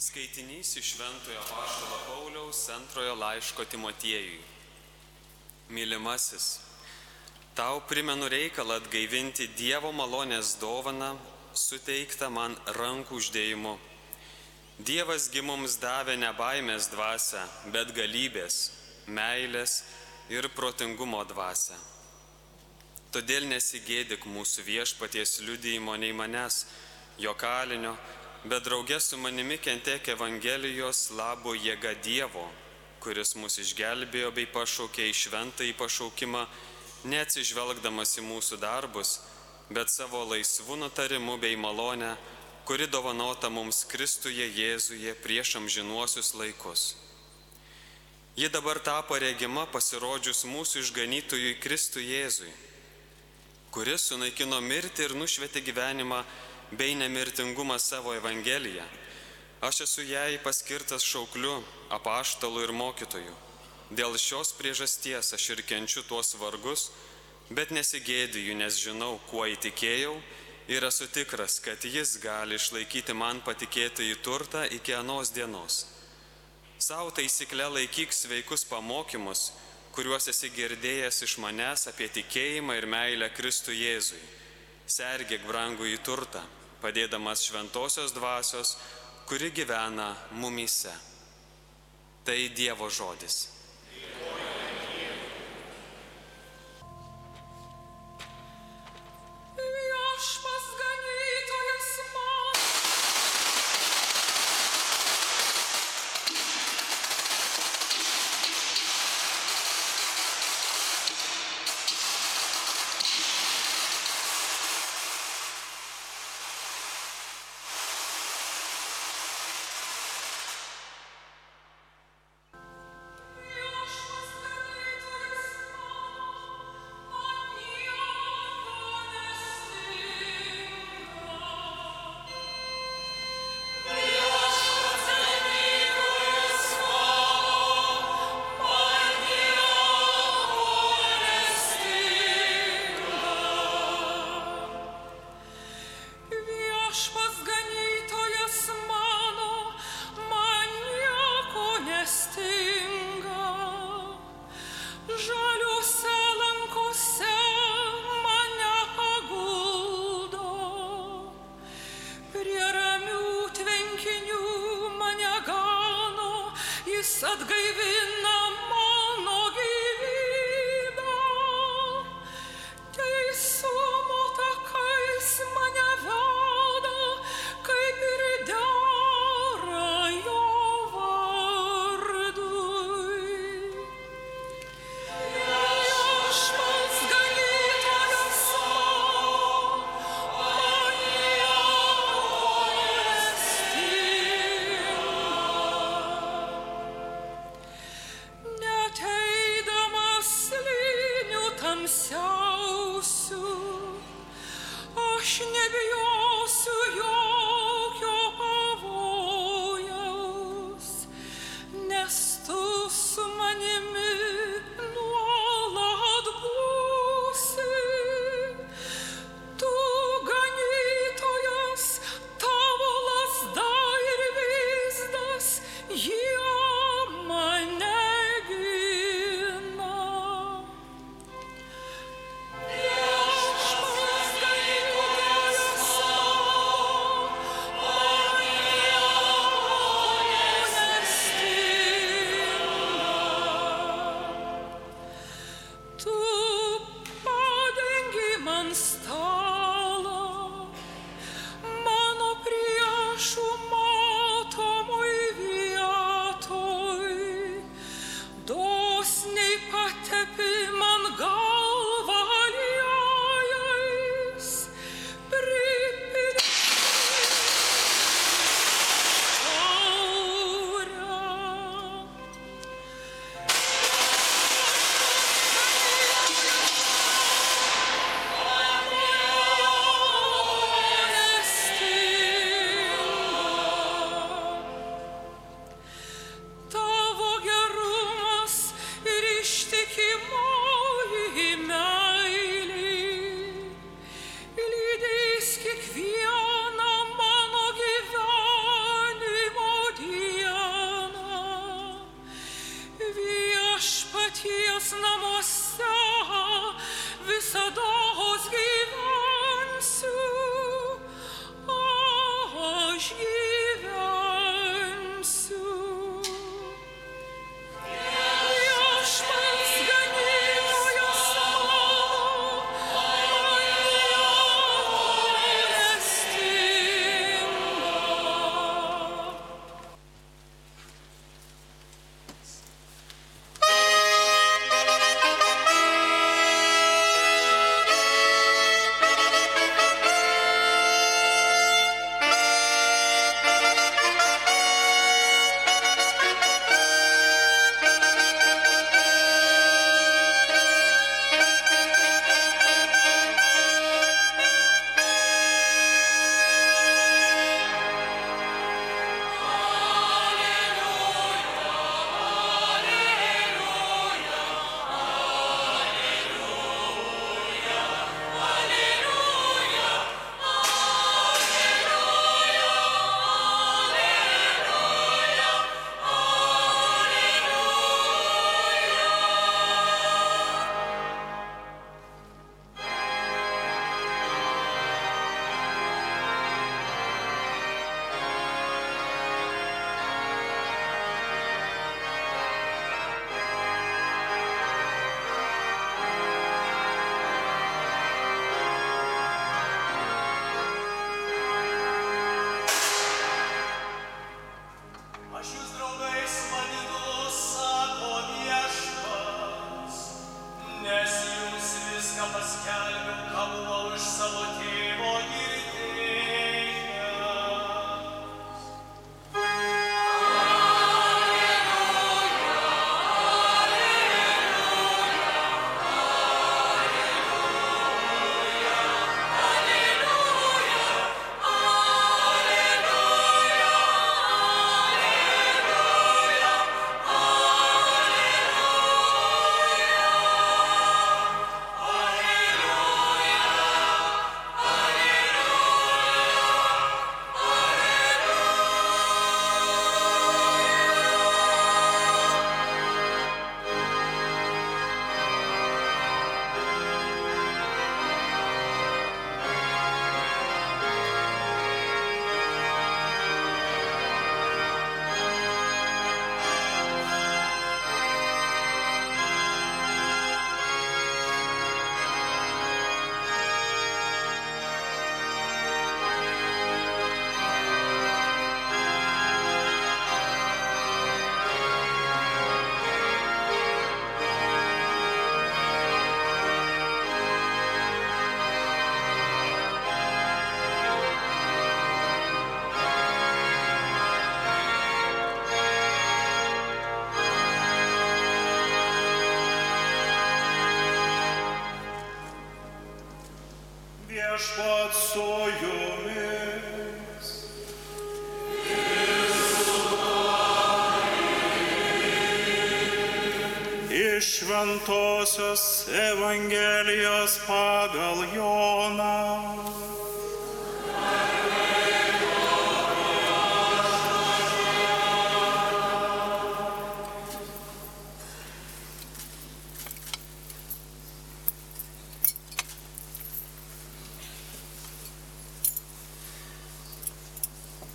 Skaitinys iš Šventojo Paštalo Pauliaus antrojo laiško Timotiejui. Mylimasis, tau primenu reikalą atgaivinti Dievo malonės dovaną, suteiktą man rankų uždėjimu. Dievasgi mums davė ne baimės dvasę, bet galybės, meilės ir protingumo dvasę. Todėl nesigėdik mūsų viešpaties liudyjimo nei manęs, jo kalinio, bet draugė su manimi kentek Evangelijos labo jėga Dievo, kuris mus išgelbėjo bei pašaukė į šventą į pašaukimą, neatsižvelgdamas į mūsų darbus, bet savo laisvų nutarimų bei malonę, kuri dovanota mums Kristuje Jėzuje prieš amžinuosius laikus. Ji dabar tapo regima pasirodžius mūsų išganytojui Kristui Jėzui, kuris sunaikino mirtį ir nušvietė gyvenimą bei nemirtingumą savo Evangeliją. Aš esu jai paskirtas šaukliu, apaštalu ir mokytoju. Dėl šios priežasties aš ir kenčiu tuos vargus, bet nesigėdiju, nes žinau, kuo įtikėjau ir esu tikras, kad jis gali išlaikyti man patikėtą į turtą iki anos dienos. Sau taisykle laikyk sveikus pamokymus, kuriuos esi girdėjęs iš manęs apie tikėjimą ir meilę Kristų Jėzui. Sergėk brangų į turtą, padėdamas šventosios dvasios, kuri gyvena mumyse. Tai Dievo žodis. вернемся Šventojios Evangelijos pagal Joną.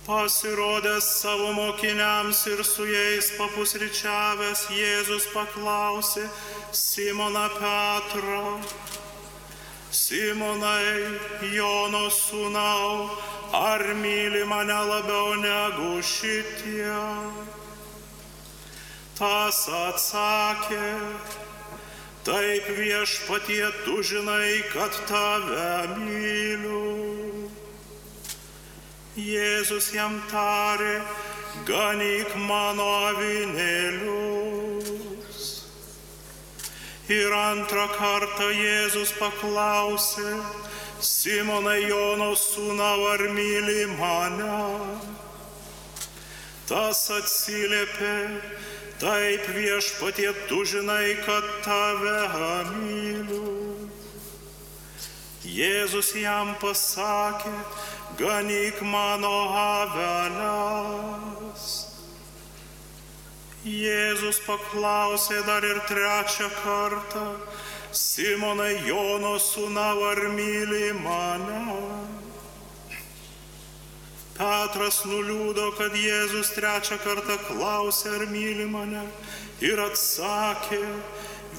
Pasirodęs savo mokiniams ir su jais papusryčiavęs, Jėzus paklausė Simoną Petrą. Simonai, Jono sūnau, ar myli mane labiau negu šitie? Tas atsakė, taip viešpatie tu žinai, kad tave myliu. Jėzus jam tarė, ganyk mano avinėlius. Ir antrą kartą Jėzus paklausė, Simonai Jono sūnau, ar myli mane? Tas atsiliepė, taip viešpatie tu žinai, kad tave myliu. Jėzus jam pasakė, ganyk mano aveles. Jėzus paklausė dar ir trečią kartą, Simonai Jono sūnau, ar myli mane? Petras nuliūdo, kad Jėzus trečią kartą klausė, ar myli mane, ir atsakė,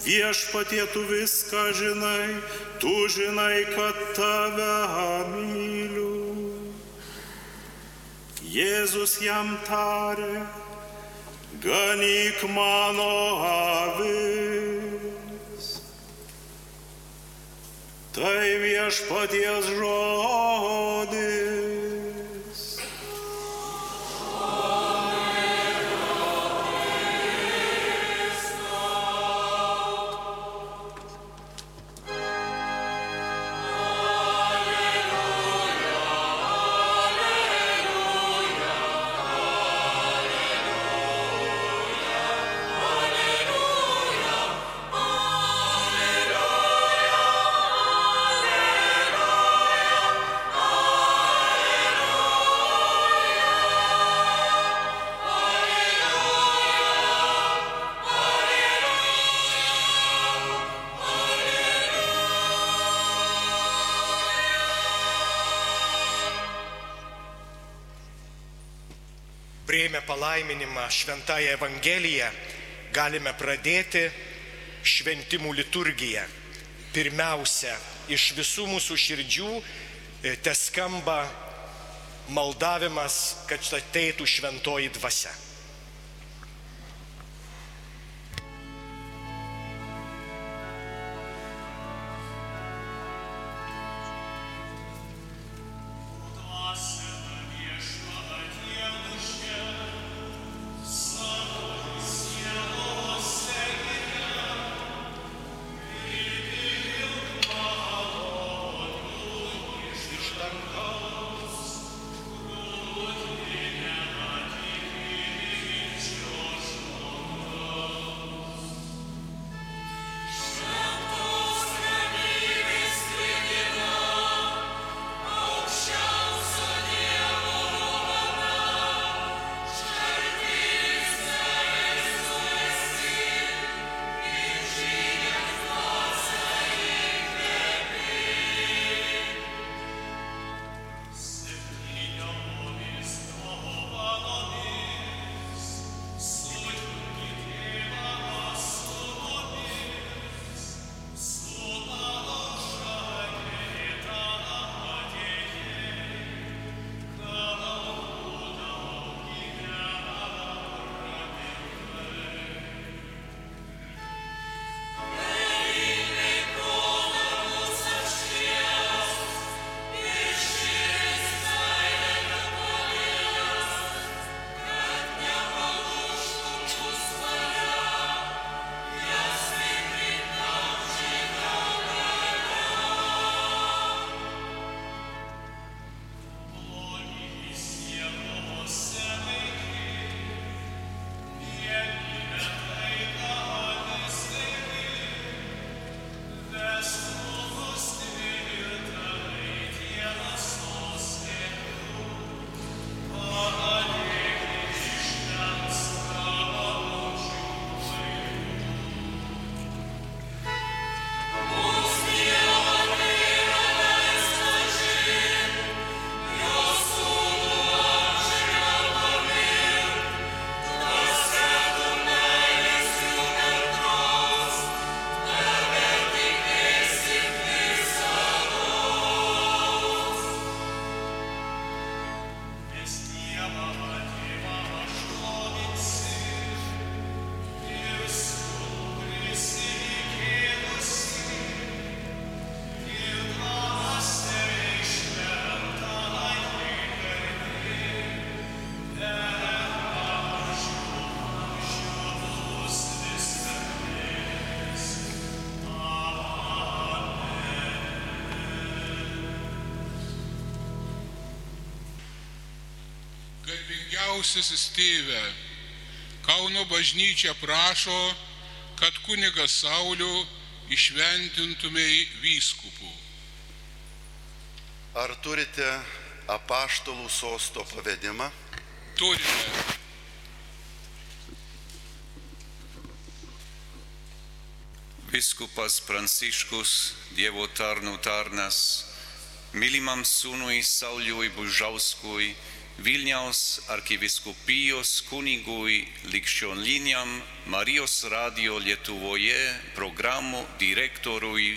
viešpatie tu viską žinai, tu žinai, kad tave myliu. Jėzus jam tarė, ganyk mano avis. Tai viešpaties žodis. Palaiminimą šventąją Evangeliją galime pradėti šventimų liturgiją. Pirmiausia, iš visų mūsų širdžių e, te skamba maldavimas, kad ateitų šventoji dvasia. Dangiausiasis tėve, Kauno bažnyčia prašo, kad kunigas Saulių išventintumei vyskupų. Ar turite apaštalų sosto pavedimą? Turime. Viskupas Pranciškus, Dievo tarnų tarnas, mylimam sūnui Sauliui Bužauskui, Vilniaus arkiviskupijos kunigui likščionliniam Marijos radio Lietuvoje programų direktorui,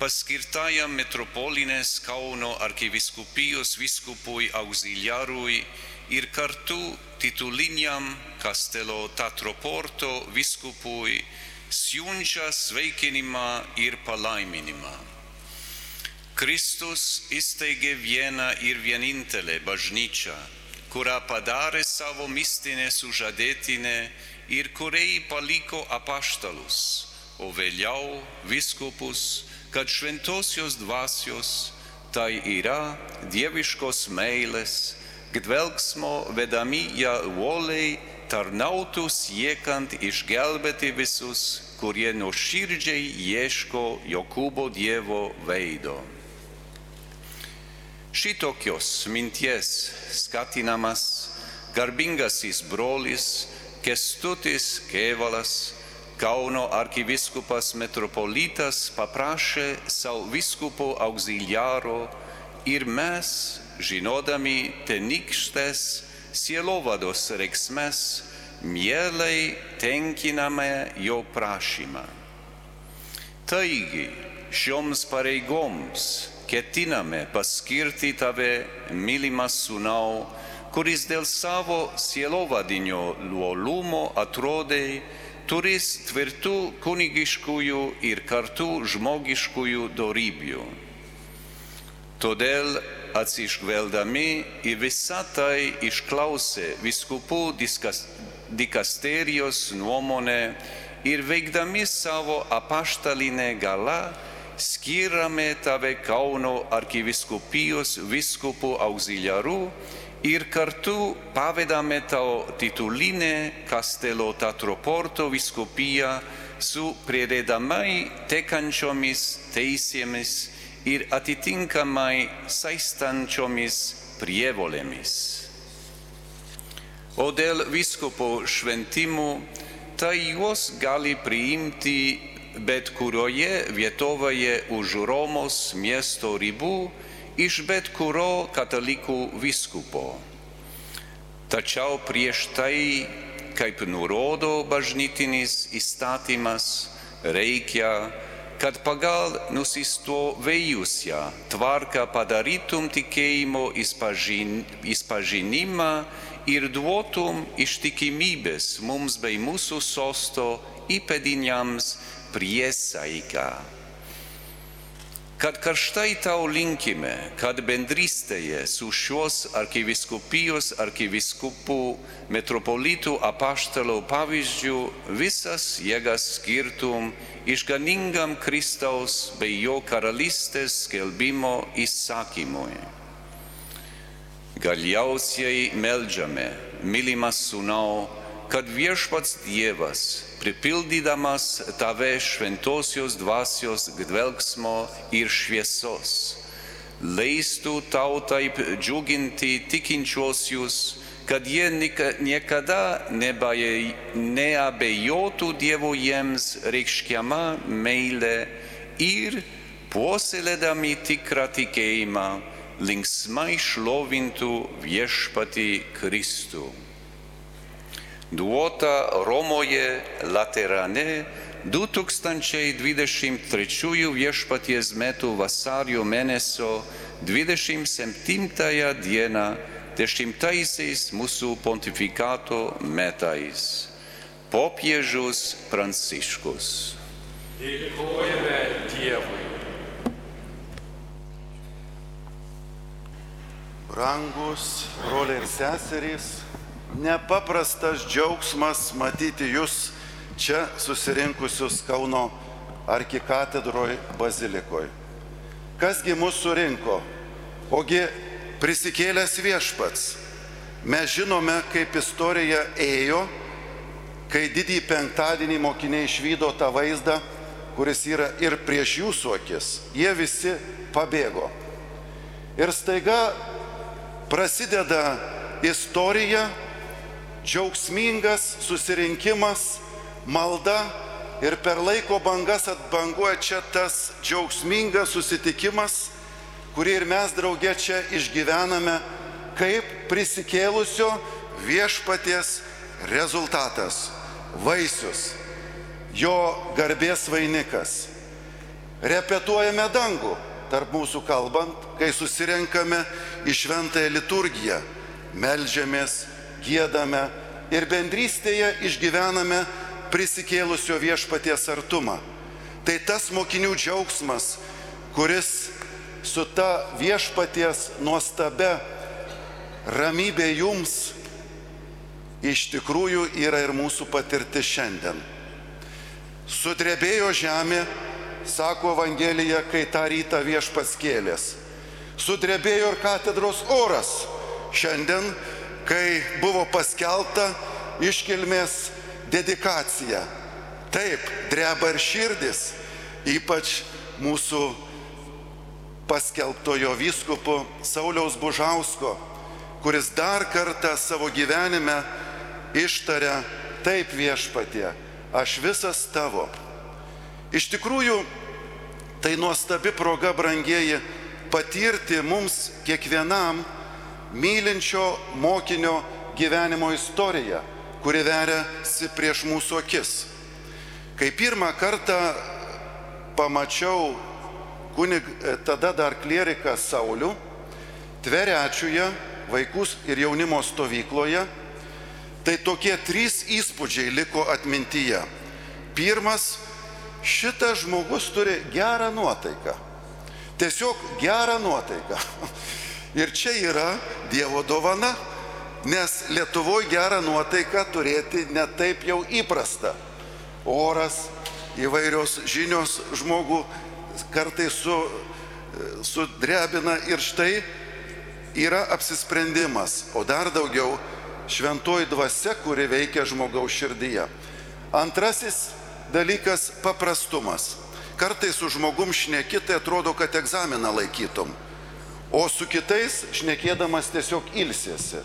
paskirtajam metropolinės Kauno arkiviskupijos viskupui auxiliarui ir kartu tituliniam Kastelo Tatroporto viskupui siunčia sveikinimą ir palaiminimą. Kristus įsteigė vieną ir vienintelę bažnyčią, kurią padarė savo mistinę sužadėtinę ir kuriai paliko apaštalus, o vėliau viskupus, kad šventosios dvasios, tai yra dieviškos meilės, gdvelgsmo vedami ją uoliai tarnautų siekant išgelbėti visus, kurie nuoširdžiai ieško Jokūbo Dievo veido. Šitokios minties skatinamas garbingasis brolis Kestutis Kėvalas, Kauno arkiviskupas metropolitas paprašė savo viskupo auxiliaro ir mes, žinodami tenykštės sielovados reiksmes, mielai tenkiname jo prašymą. Taigi, šioms pareigoms ketiname paskirti tave, mylimas sūnau, kuris dėl savo sielovadinio luolumo atrodai, turis tvirtų kunigiškųjų ir kartu žmogiškųjų dorybių. Todėl atsižvelgdami į visą tai išklausė viskupų dikasterijos nuomonę ir veikdami savo apaštalinę galą, skiriame tave Kauno arkiviskupijos viskupų auxiliarų ir kartu pavedame tau titulinę Kastelo Tatroporto viskupiją su priededamai tekančiomis teisėmis ir atitinkamai saistančiomis prievolėmis. O dėl viskupo šventimų, tai juos gali priimti bet kurioje vietovėje už Romos miesto ribų iš bet kurio katalikų viskupo. Tačiau prieš tai, kaip nurodo bažnytinis įstatymas, reikia, kad pagal nusistovėjusią tvarką padarytum tikėjimo išpažinimą ir duotum ištikimybės mums bei mūsų sosto įpėdiniams priesaiką. Kad karštai tau linkime, kad bendrystėje su šios arkiviskupijos arkiviskupų metropolitų apaštalo pavyzdžių visas jėgas skirtum išganingam Kristaus bei jo karalystės skelbimo įsakymui. Galiausiai meldžiame, mylimas sūnau, kad viešpats Dievas, pripildydamas tave šventosios dvasios gdvelgsmo ir šviesos, leistų tau taip džiuginti tikinčiuosius, kad jie niekada neabejotų Dievo jiems reiškiama meilė ir puoselėdami tikrą tikėjimą linksmai šlovintų viešpati Kristų duota Romoje Laterane 2023 viešpaties metų vasario mėnesio 27 dieną dešimtaisiais mūsų pontifikato metais. Popiežius Pranciškus. Dėkojame Dievui. Brangus broliai ir seserys, nepaprastas džiaugsmas matyti jūs čia susirinkusius Kauno arkikatedroje bazilikoje. Kasgi mūsų surinko? Ogi prisikėlęs viešpats. Mes žinome, kaip istorija ėjo, kai didįjį penktadienį mokiniai išvydo tą vaizdą, kuris yra ir prieš jūsų akis. Jie visi pabėgo. Ir staiga prasideda istorija, džiaugsmingas susirinkimas, malda ir per laiko bangas atbanguoja čia tas džiaugsmingas susitikimas, kurį ir mes draugė čia išgyvename kaip prisikėlusio viešpaties rezultatas, vaisius, jo garbės vainikas. Repetuojame dangų tarp mūsų kalbant, kai susirenkame į šventąją liturgiją, melžiamės, gėdame ir bendrystėje išgyvename prisikėlusio viešpaties artumą. Tai tas mokinių džiaugsmas, kuris su ta viešpaties nuostabe ramybė jums iš tikrųjų yra ir mūsų patirti šiandien. Sudrebėjo žemė, sako Evangelija, kai tą rytą viešpats kėlės. Sudrebėjo ir katedros oras šiandien, kai buvo paskelbta iškilmės dedikacija. Taip, dreba ir širdis, ypač mūsų paskelbtojo vyskupo Sauliaus Bužausko, kuris dar kartą savo gyvenime ištaria taip viešpatie, aš visas tavo. Iš tikrųjų, tai nuostabi proga, brangieji, patirti mums kiekvienam mylinčio mokinio gyvenimo istoriją, kuri veriasi prieš mūsų akis. Kai pirmą kartą pamačiau kunig, tada dar klieriką Saulių, Tverečiuje, vaikus ir jaunimo stovykloje, tai tokie trys įspūdžiai liko atmintyje. Pirmas, šitas žmogus turi gerą nuotaiką. Tiesiog gerą nuotaiką. Ir čia yra Dievo dovana, nes Lietuvoje gerą nuotaiką turėti netaip jau įprasta. Oras, įvairios žinios žmogų kartais su, sudrebina ir štai yra apsisprendimas, o dar daugiau šventoji dvasia, kuri veikia žmogaus širdyje. Antrasis dalykas - paprastumas. Kartais su žmogum šnekitai atrodo, kad egzaminą laikytum, o su kitais šnekėdamas tiesiog ilsiesi.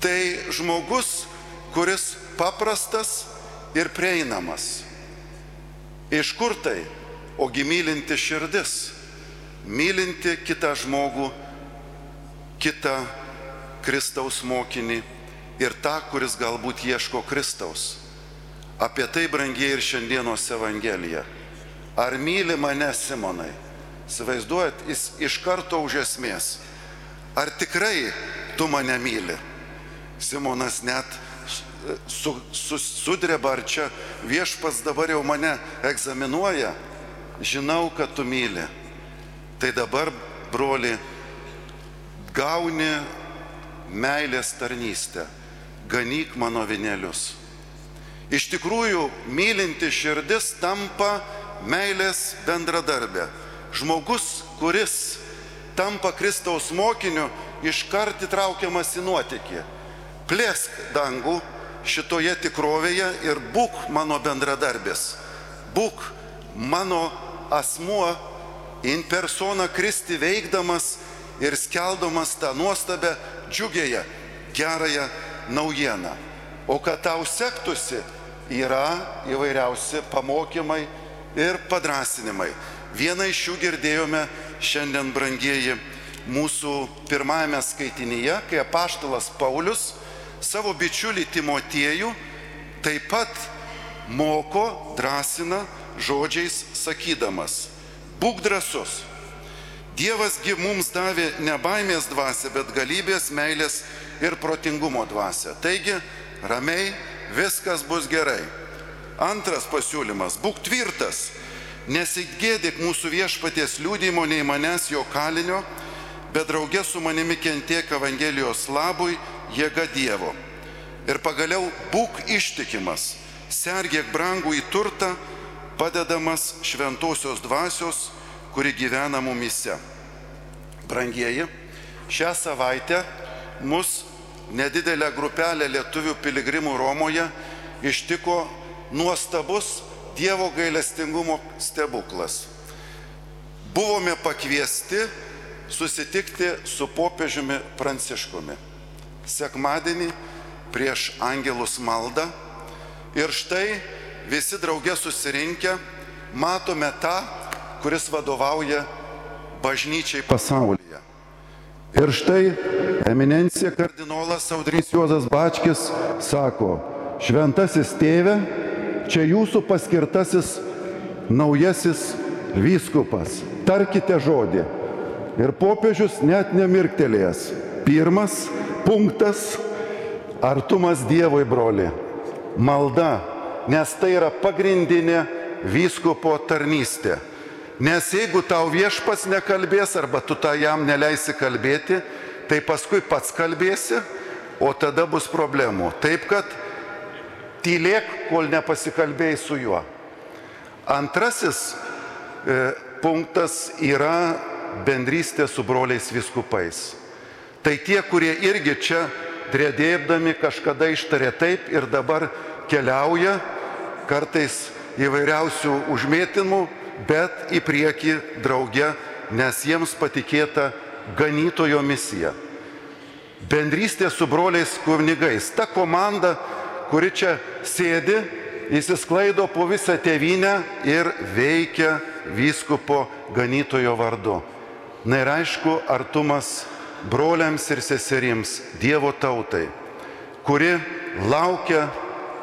Tai žmogus, kuris paprastas ir prieinamas. Iš kur tai? Ogi mylinti širdis, mylinti kitą žmogų, kitą Kristaus mokinį ir tą, kuris galbūt ieško Kristaus. Apie tai brangiai ir šiandienos Evangelija. Ar myli mane Simonai? Įsivaizduojat, jis iš karto už esmės. Ar tikrai tu mane myli? Simonas net su, su, sudreba, ar čia viešpas dabar jau mane egzaminuoja. Žinau, kad tu myli. Tai dabar, broli, gauni meilės tarnystę, ganyk mano vinelius. Iš tikrųjų, mylinti širdis tampa meilės bendradarbė. Žmogus, kuris tampa Kristaus mokiniu, iškart įtraukiamas į nuotykį. Plėsk dangų šitoje tikrovėje ir būk mano bendradarbis. Būk mano asmuo in persona Kristi veikdamas ir skeldamas tą nuostabę džiugėje, gerąją naujieną. O kad tau sektųsi, yra įvairiausi pamokymai ir padrasinimai. Vieną iš jų girdėjome šiandien, brangieji, mūsų pirmajame skaitinyje, kai apaštalas Paulius savo bičiulį Timotiejų taip pat moko, drąsina žodžiais sakydamas, būk drasus. Dievasgi mums davė ne baimės dvasę, bet galybės, meilės ir protingumo dvasę. Taigi, ramiai, viskas bus gerai. Antras pasiūlymas - būk tvirtas, nesigėdik mūsų viešpaties liūdimo nei manęs jo kalinio, bet draugė su manimi kentiek Evangelijos labui, jėga Dievo. Ir pagaliau būk ištikimas, sergėk brangų į turtą, padedamas šventosios dvasios, kuri gyvena mumise. Brangieji, šią savaitę mus nedidelę grupelę lietuvių piligrimų Romoje ištiko nuostabus Dievo gailestingumo stebuklas. Buvome pakviesti susitikti su popiežiumi Pranciškumi. Sekmadienį prieš angelus maldą ir štai visi drauge susirinkę matome tą, kuris vadovauja bažnyčiai pasaulyje. Ir štai eminencija kardinolas Audrys Juozas Bačkis sako, šventasis tėve, čia jūsų paskirtasis naujasis vyskupas. Tarkite žodį. Ir popiežius net nemirktelėjęs. Pirmas punktas - artumas Dievui, broli. Malda, nes tai yra pagrindinė vyskupo tarnystė. Nes jeigu tau viešpats nekalbės arba tu tą jam neleisi kalbėti, tai paskui pats kalbėsi, o tada bus problemų. Taip kad tylėk, kol nepasikalbėjai su juo. Antrasis e, punktas yra bendrystė su broliais viskupais. Tai tie, kurie irgi čia dredėdami kažkada ištarė taip ir dabar keliauja, kartais įvairiausių užmėtinimų, bet į priekį drauge, nes jiems patikėta ganytojo misija. Bendrystė su broliais kunigais. Ta komanda, kuri čia sėdi, įsisklaido po visą tėvynę ir veikia vyskupo ganytojo vardu. Na ir aišku, artumas broliams ir seserims, Dievo tautai, kuri laukia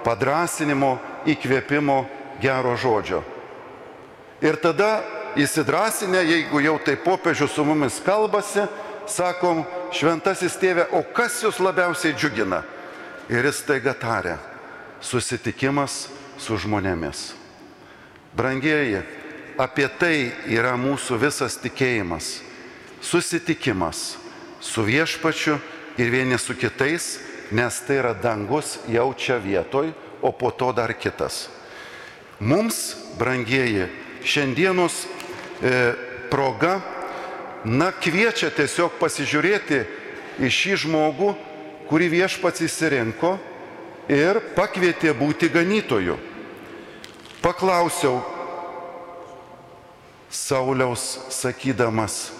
padrasinimo, įkvėpimo gero žodžio. Ir tada įsidrasinę, jeigu jau tai popiežius su mumis kalbasi, sakom, šventasis tėve, o kas jūs labiausiai džiugina? Ir jis taiga tarė, susitikimas su žmonėmis. Brangieji, apie tai yra mūsų visas tikėjimas. Susitikimas su viešpačiu ir vieni su kitais, nes tai yra dangus jau čia vietoj, o po to dar kitas. Mums, brangieji, šiandienos e, proga, na, kviečia tiesiog pasižiūrėti į šį žmogų, kurį viešpats įsirinko ir pakvietė būti ganytoju. Paklausiau Sauliaus sakydamas,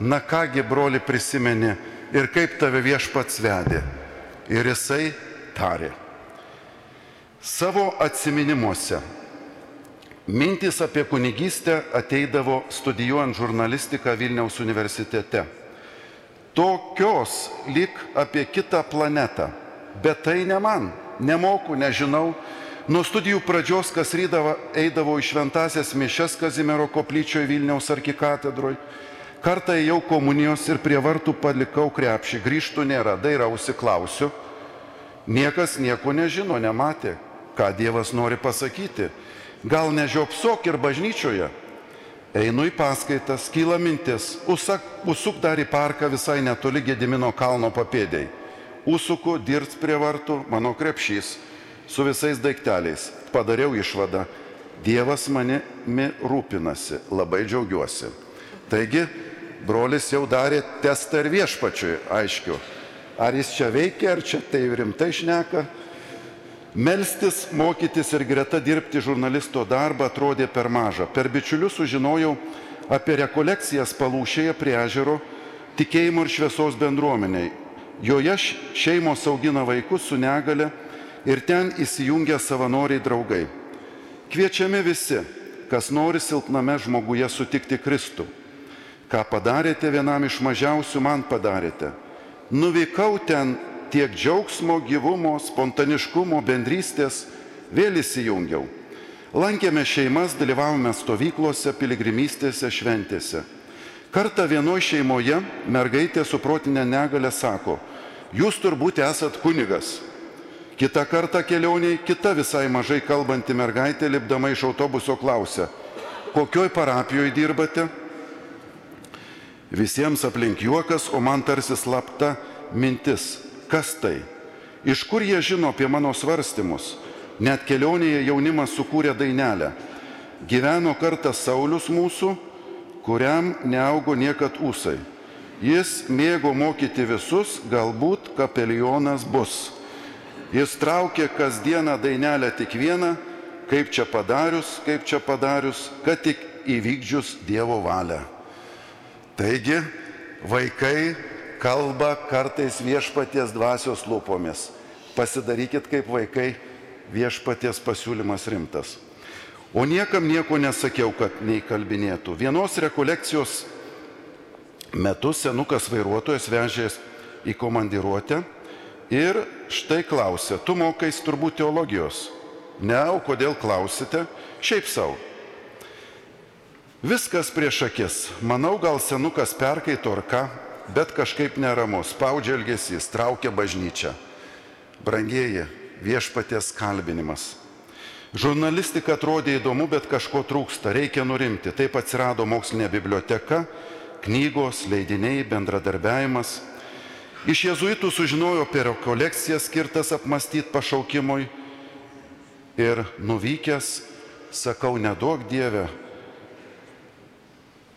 na kągi broli prisimeni ir kaip tave viešpats vedė. Ir jisai tarė. Savo atsiminimuose Mintis apie kunigystę ateidavo studijuojant žurnalistiką Vilniaus universitete. Tokios lik apie kitą planetą. Bet tai ne man. Nemoku, nežinau. Nuo studijų pradžios kas rydavo, eidavo į šventasias mišes Kazimiero koplyčioje Vilniaus arkikatedroje. Kartą ėjau komunijos ir prie vartų palikau krepšį. Grįžtų nėra, dairausi klausiu. Niekas nieko nežino, nematė, ką Dievas nori pasakyti gal nežiopsok ir bažnyčioje. Einu į paskaitas, kyla mintis, užsak, užsuk dar į parką visai netoli Gedimino kalno papėdėjai. Užsuku, dirbs prie vartų, mano krepšys, su visais daikteliais. Padariau išvadą, Dievas manimi rūpinasi, labai džiaugiuosi. Taigi, brolis jau darė testą ir viešpačiui, aiškiu. Ar jis čia veikia, ar čia tai rimtai šneka, Melstis, mokytis ir greta dirbti žurnalisto darbą atrodė per maža. Per bičiulius sužinojau apie rekolekcijas palūšėje prie ežero tikėjimo ir šviesos bendruomeniai. Joje šeimos augina vaikus su negale ir ten įsijungia savanoriai draugai. Kviečiami visi, kas nori silpname žmoguje sutikti Kristų. Ką padarėte vienam iš mažiausių, man padarėte. Nuvykau ten tiek džiaugsmo, gyvumo, spontaniškumo, bendrystės vėl įsijungiau. Lankėme šeimas, dalyvavome stovyklose, piligrimystėse, šventėse. Kartą vienoje šeimoje mergaitė su protinė negalė sako, jūs turbūt esat kunigas. Kita kartą kelioniai, kita visai mažai kalbanti mergaitė lipdama iš autobuso klausia, kokioj parapijoje dirbate? Visiems aplink juokas, o man tarsi slapta mintis, Kas tai? Iš kur jie žino apie mano svarstymus? Net kelionėje jaunimas sukūrė dainelę. Gyveno kartą Saulis mūsų, kuriam neaugo niekad ūsai. Jis mėgo mokyti visus, galbūt kapelionas bus. Jis traukė kasdieną dainelę tik vieną, kaip čia padarius, kaip čia padarius, kad tik įvykdžius Dievo valią. Taigi, vaikai kalba kartais viešpaties dvasios lūpomis. Pasidarykit kaip vaikai, viešpaties pasiūlymas rimtas. O niekam nieko nesakiau, kad neįkalbinėtų. Vienos rekolekcijos metu senukas vairuotojas vežės į komandiruotę ir štai klausė, tu mokais turbūt teologijos. Ne, o kodėl klausite? Šiaip savo. Viskas prieš akis. Manau, gal senukas perkaito ar ką, bet kažkaip neramus. Spaudžia elgesys, traukia bažnyčią. Brangieji, viešpaties kalbinimas. Žurnalistika atrodė įdomu, bet kažko trūksta, reikia nurimti. Taip atsirado mokslinė biblioteka, knygos, leidiniai, bendradarbiavimas. Iš jezuitų sužinojo apie rekolekciją skirtas apmastyti pašaukimui ir nuvykęs, sakau, nedaug Dieve,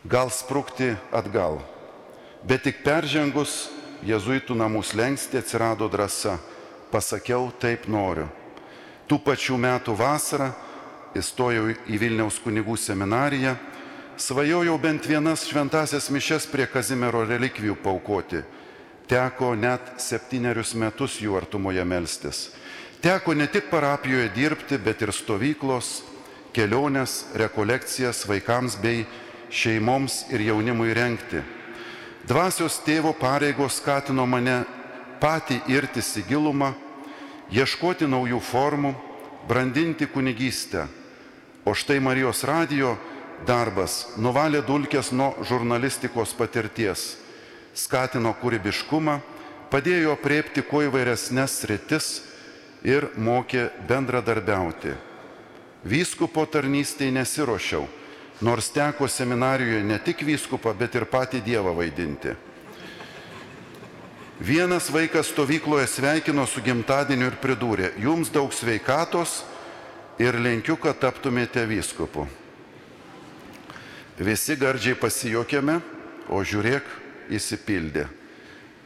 gal sprukti atgal. Bet tik peržengus jezuitų namų slengsti atsirado drąsa. Pasakiau, taip noriu. Tų pačių metų vasarą įstojau į Vilniaus kunigų seminariją, svajojau bent vienas šventasias mišes prie Kazimiero relikvijų paukoti. Teko net septynerius metus jų artumoje melstis. Teko ne tik parapijoje dirbti, bet ir stovyklos, keliones, rekolekcijas vaikams bei šeimoms ir jaunimui renkti. Dvasios tėvo pareigos skatino mane patį irtis į gilumą, ieškoti naujų formų, brandinti kunigystę. O štai Marijos radijo darbas nuvalė dulkės nuo žurnalistikos patirties, skatino kūrybiškumą, padėjo priepti kuo įvairesnės sritis ir mokė bendradarbiauti. Vyskupo tarnystėje nesiuošiau, nors teko seminarijoje ne tik vyskupą, bet ir patį Dievą vaidinti. Vienas vaikas stovykloje sveikino su gimtadieniu ir pridūrė, jums daug sveikatos ir linkiu, kad taptumėte vyskupu. Visi gardžiai pasijokėme, o žiūrėk, įsipildė.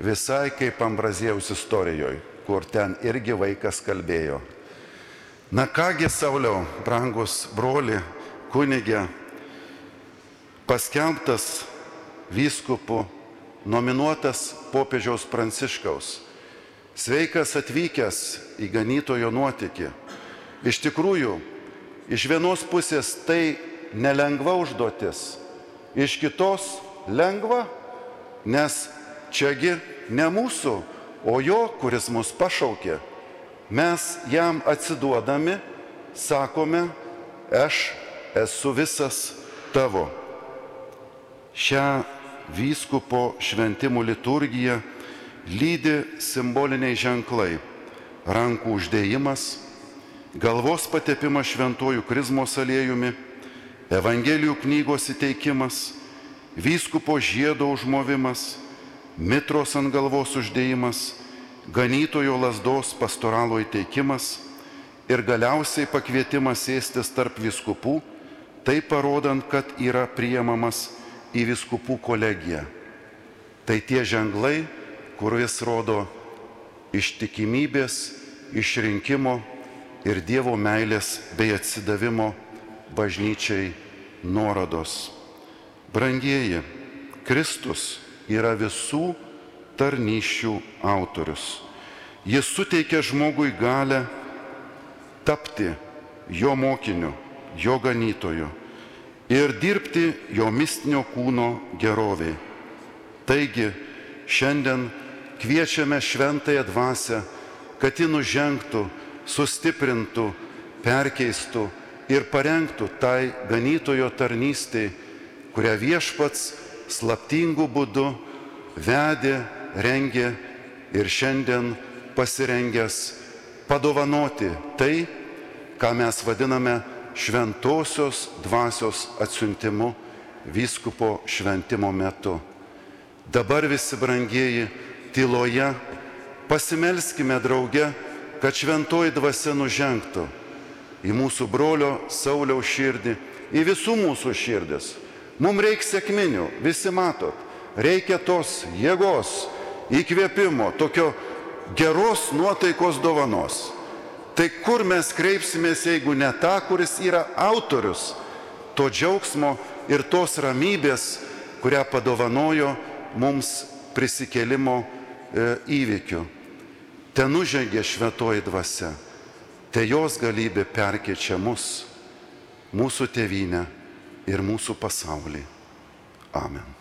Visai kaip Ambrazėjaus istorijoje, kur ten irgi vaikas kalbėjo. Na kągi, Sauliau, brangus broli, kunigė, paskelbtas vyskupu nominuotas popiežiaus Pranciškaus. Sveikas atvykęs į ganytojo nuotykį. Iš tikrųjų, iš vienos pusės tai nelengva užduotis, iš kitos lengva, nes čiagi ne mūsų, o jo, kuris mus pašaukė. Mes jam atsiduodami sakome, aš esu visas tavo. Šią vyskupo šventimų liturgiją lydi simboliniai ženklai - rankų uždėjimas, galvos patepimas šventojų krizmos aliejumi, Evangelijų knygos įteikimas, vyskupo žiedo užmovimas, mitros ant galvos uždėjimas, ganytojo lasdos pastoralo įteikimas ir galiausiai pakvietimas sėstis tarp viskupų, tai parodant, kad yra priemamas į viskupų kolegiją. Tai tie ženklai, kuris rodo ištikimybės, išrinkimo ir Dievo meilės bei atsidavimo bažnyčiai nuorodos. Brangieji, Kristus yra visų tarnyščių autorius. Jis suteikia žmogui galę tapti jo mokiniu, jo ganytoju ir dirbti jo mistinio kūno geroviai. Taigi šiandien kviečiame šventąją dvasę, kad ji nužengtų, sustiprintų, perkeistų ir parengtų tai ganytojo tarnystėj, kurią viešpats slaptingų būdų vedė, rengė ir šiandien pasirengęs padovanoti tai, ką mes vadiname šventosios dvasios atsiuntimu vyskupo šventimo metu. Dabar visi brangieji tyloje pasimelskime drauge, kad šventoji dvasia nužengtų į mūsų brolio Sauliaus širdį, į visų mūsų širdis. Mums reikia sėkminių, visi matot, reikia tos jėgos, įkvėpimo, tokio geros nuotaikos dovanos. Tai kur mes kreipsimės, jeigu ne tą, kuris yra autorius to džiaugsmo ir tos ramybės, kurią padovanojo mums prisikėlimo e, įvykiu. Ten nužengė šventoji dvasia, te jos galybė perkeičia mus, mūsų tėvynę ir mūsų pasaulį. Amen.